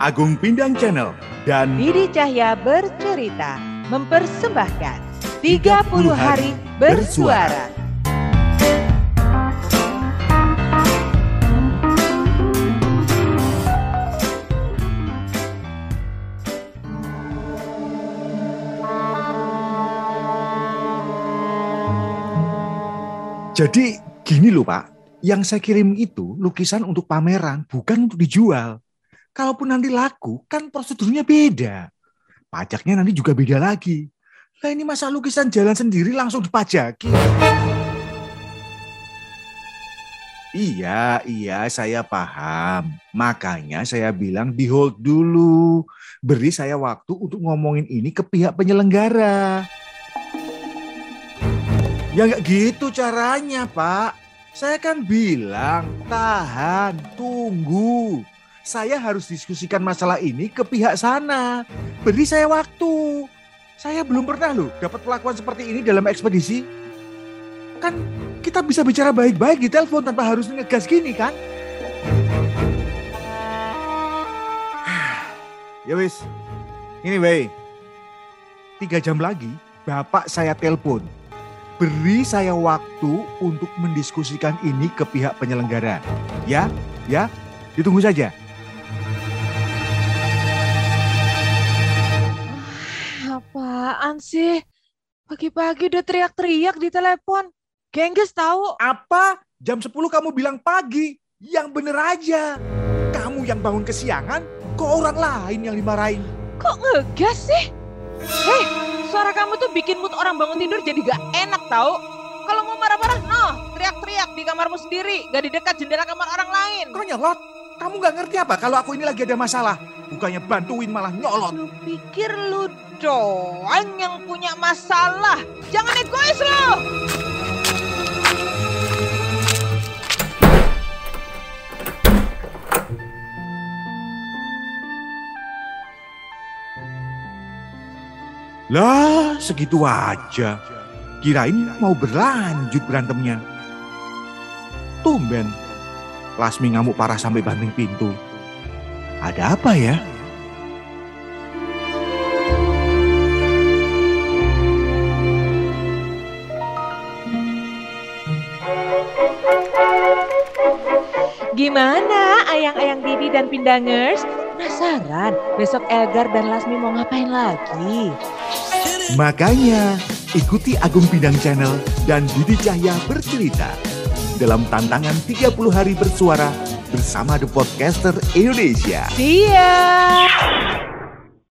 Agung Pindang Channel dan Didi Cahya bercerita mempersembahkan 30 hari bersuara. Jadi gini loh Pak, yang saya kirim itu lukisan untuk pameran, bukan untuk dijual. Kalaupun nanti laku, kan prosedurnya beda. Pajaknya nanti juga beda lagi. Lah ini masa lukisan jalan sendiri langsung dipajaki. Iya, iya saya paham. Makanya saya bilang di hold dulu. Beri saya waktu untuk ngomongin ini ke pihak penyelenggara. Ya nggak gitu caranya, Pak. Saya kan bilang, tahan, tunggu. Saya harus diskusikan masalah ini ke pihak sana. Beri saya waktu. Saya belum pernah loh dapat perlakuan seperti ini dalam ekspedisi. Kan kita bisa bicara baik-baik di telepon tanpa harus ngegas gini kan? ya wis, ini wey. Tiga jam lagi, bapak saya telepon beri saya waktu untuk mendiskusikan ini ke pihak penyelenggara. Ya, ya, ditunggu saja. Apaan sih? Pagi-pagi udah teriak-teriak di telepon. Gengges tahu. Apa? Jam 10 kamu bilang pagi. Yang bener aja. Kamu yang bangun kesiangan, kok orang lain yang dimarahin. Kok ngegas sih? Hei, suara kamu tuh bikin mood orang bangun tidur jadi gak enak tahu. Kalau mau marah-marah, noh, teriak-teriak di kamarmu sendiri, gak di dekat jendela kamar orang lain. Kok nyolot? Kamu gak ngerti apa kalau aku ini lagi ada masalah? Bukannya bantuin malah nyolot. Lu pikir lu doang yang punya masalah? Jangan egois lo. Lah, segitu aja. Kirain mau berlanjut berantemnya. Tumben, Lasmi ngamuk parah sampai banting pintu. Ada apa ya? Gimana ayang-ayang Didi dan Pindangers? Penasaran besok Elgar dan Lasmi mau ngapain lagi? Makanya, ikuti Agung Pindang Channel dan Didi Cahya bercerita dalam tantangan 30 hari bersuara bersama The Podcaster Indonesia. Ya!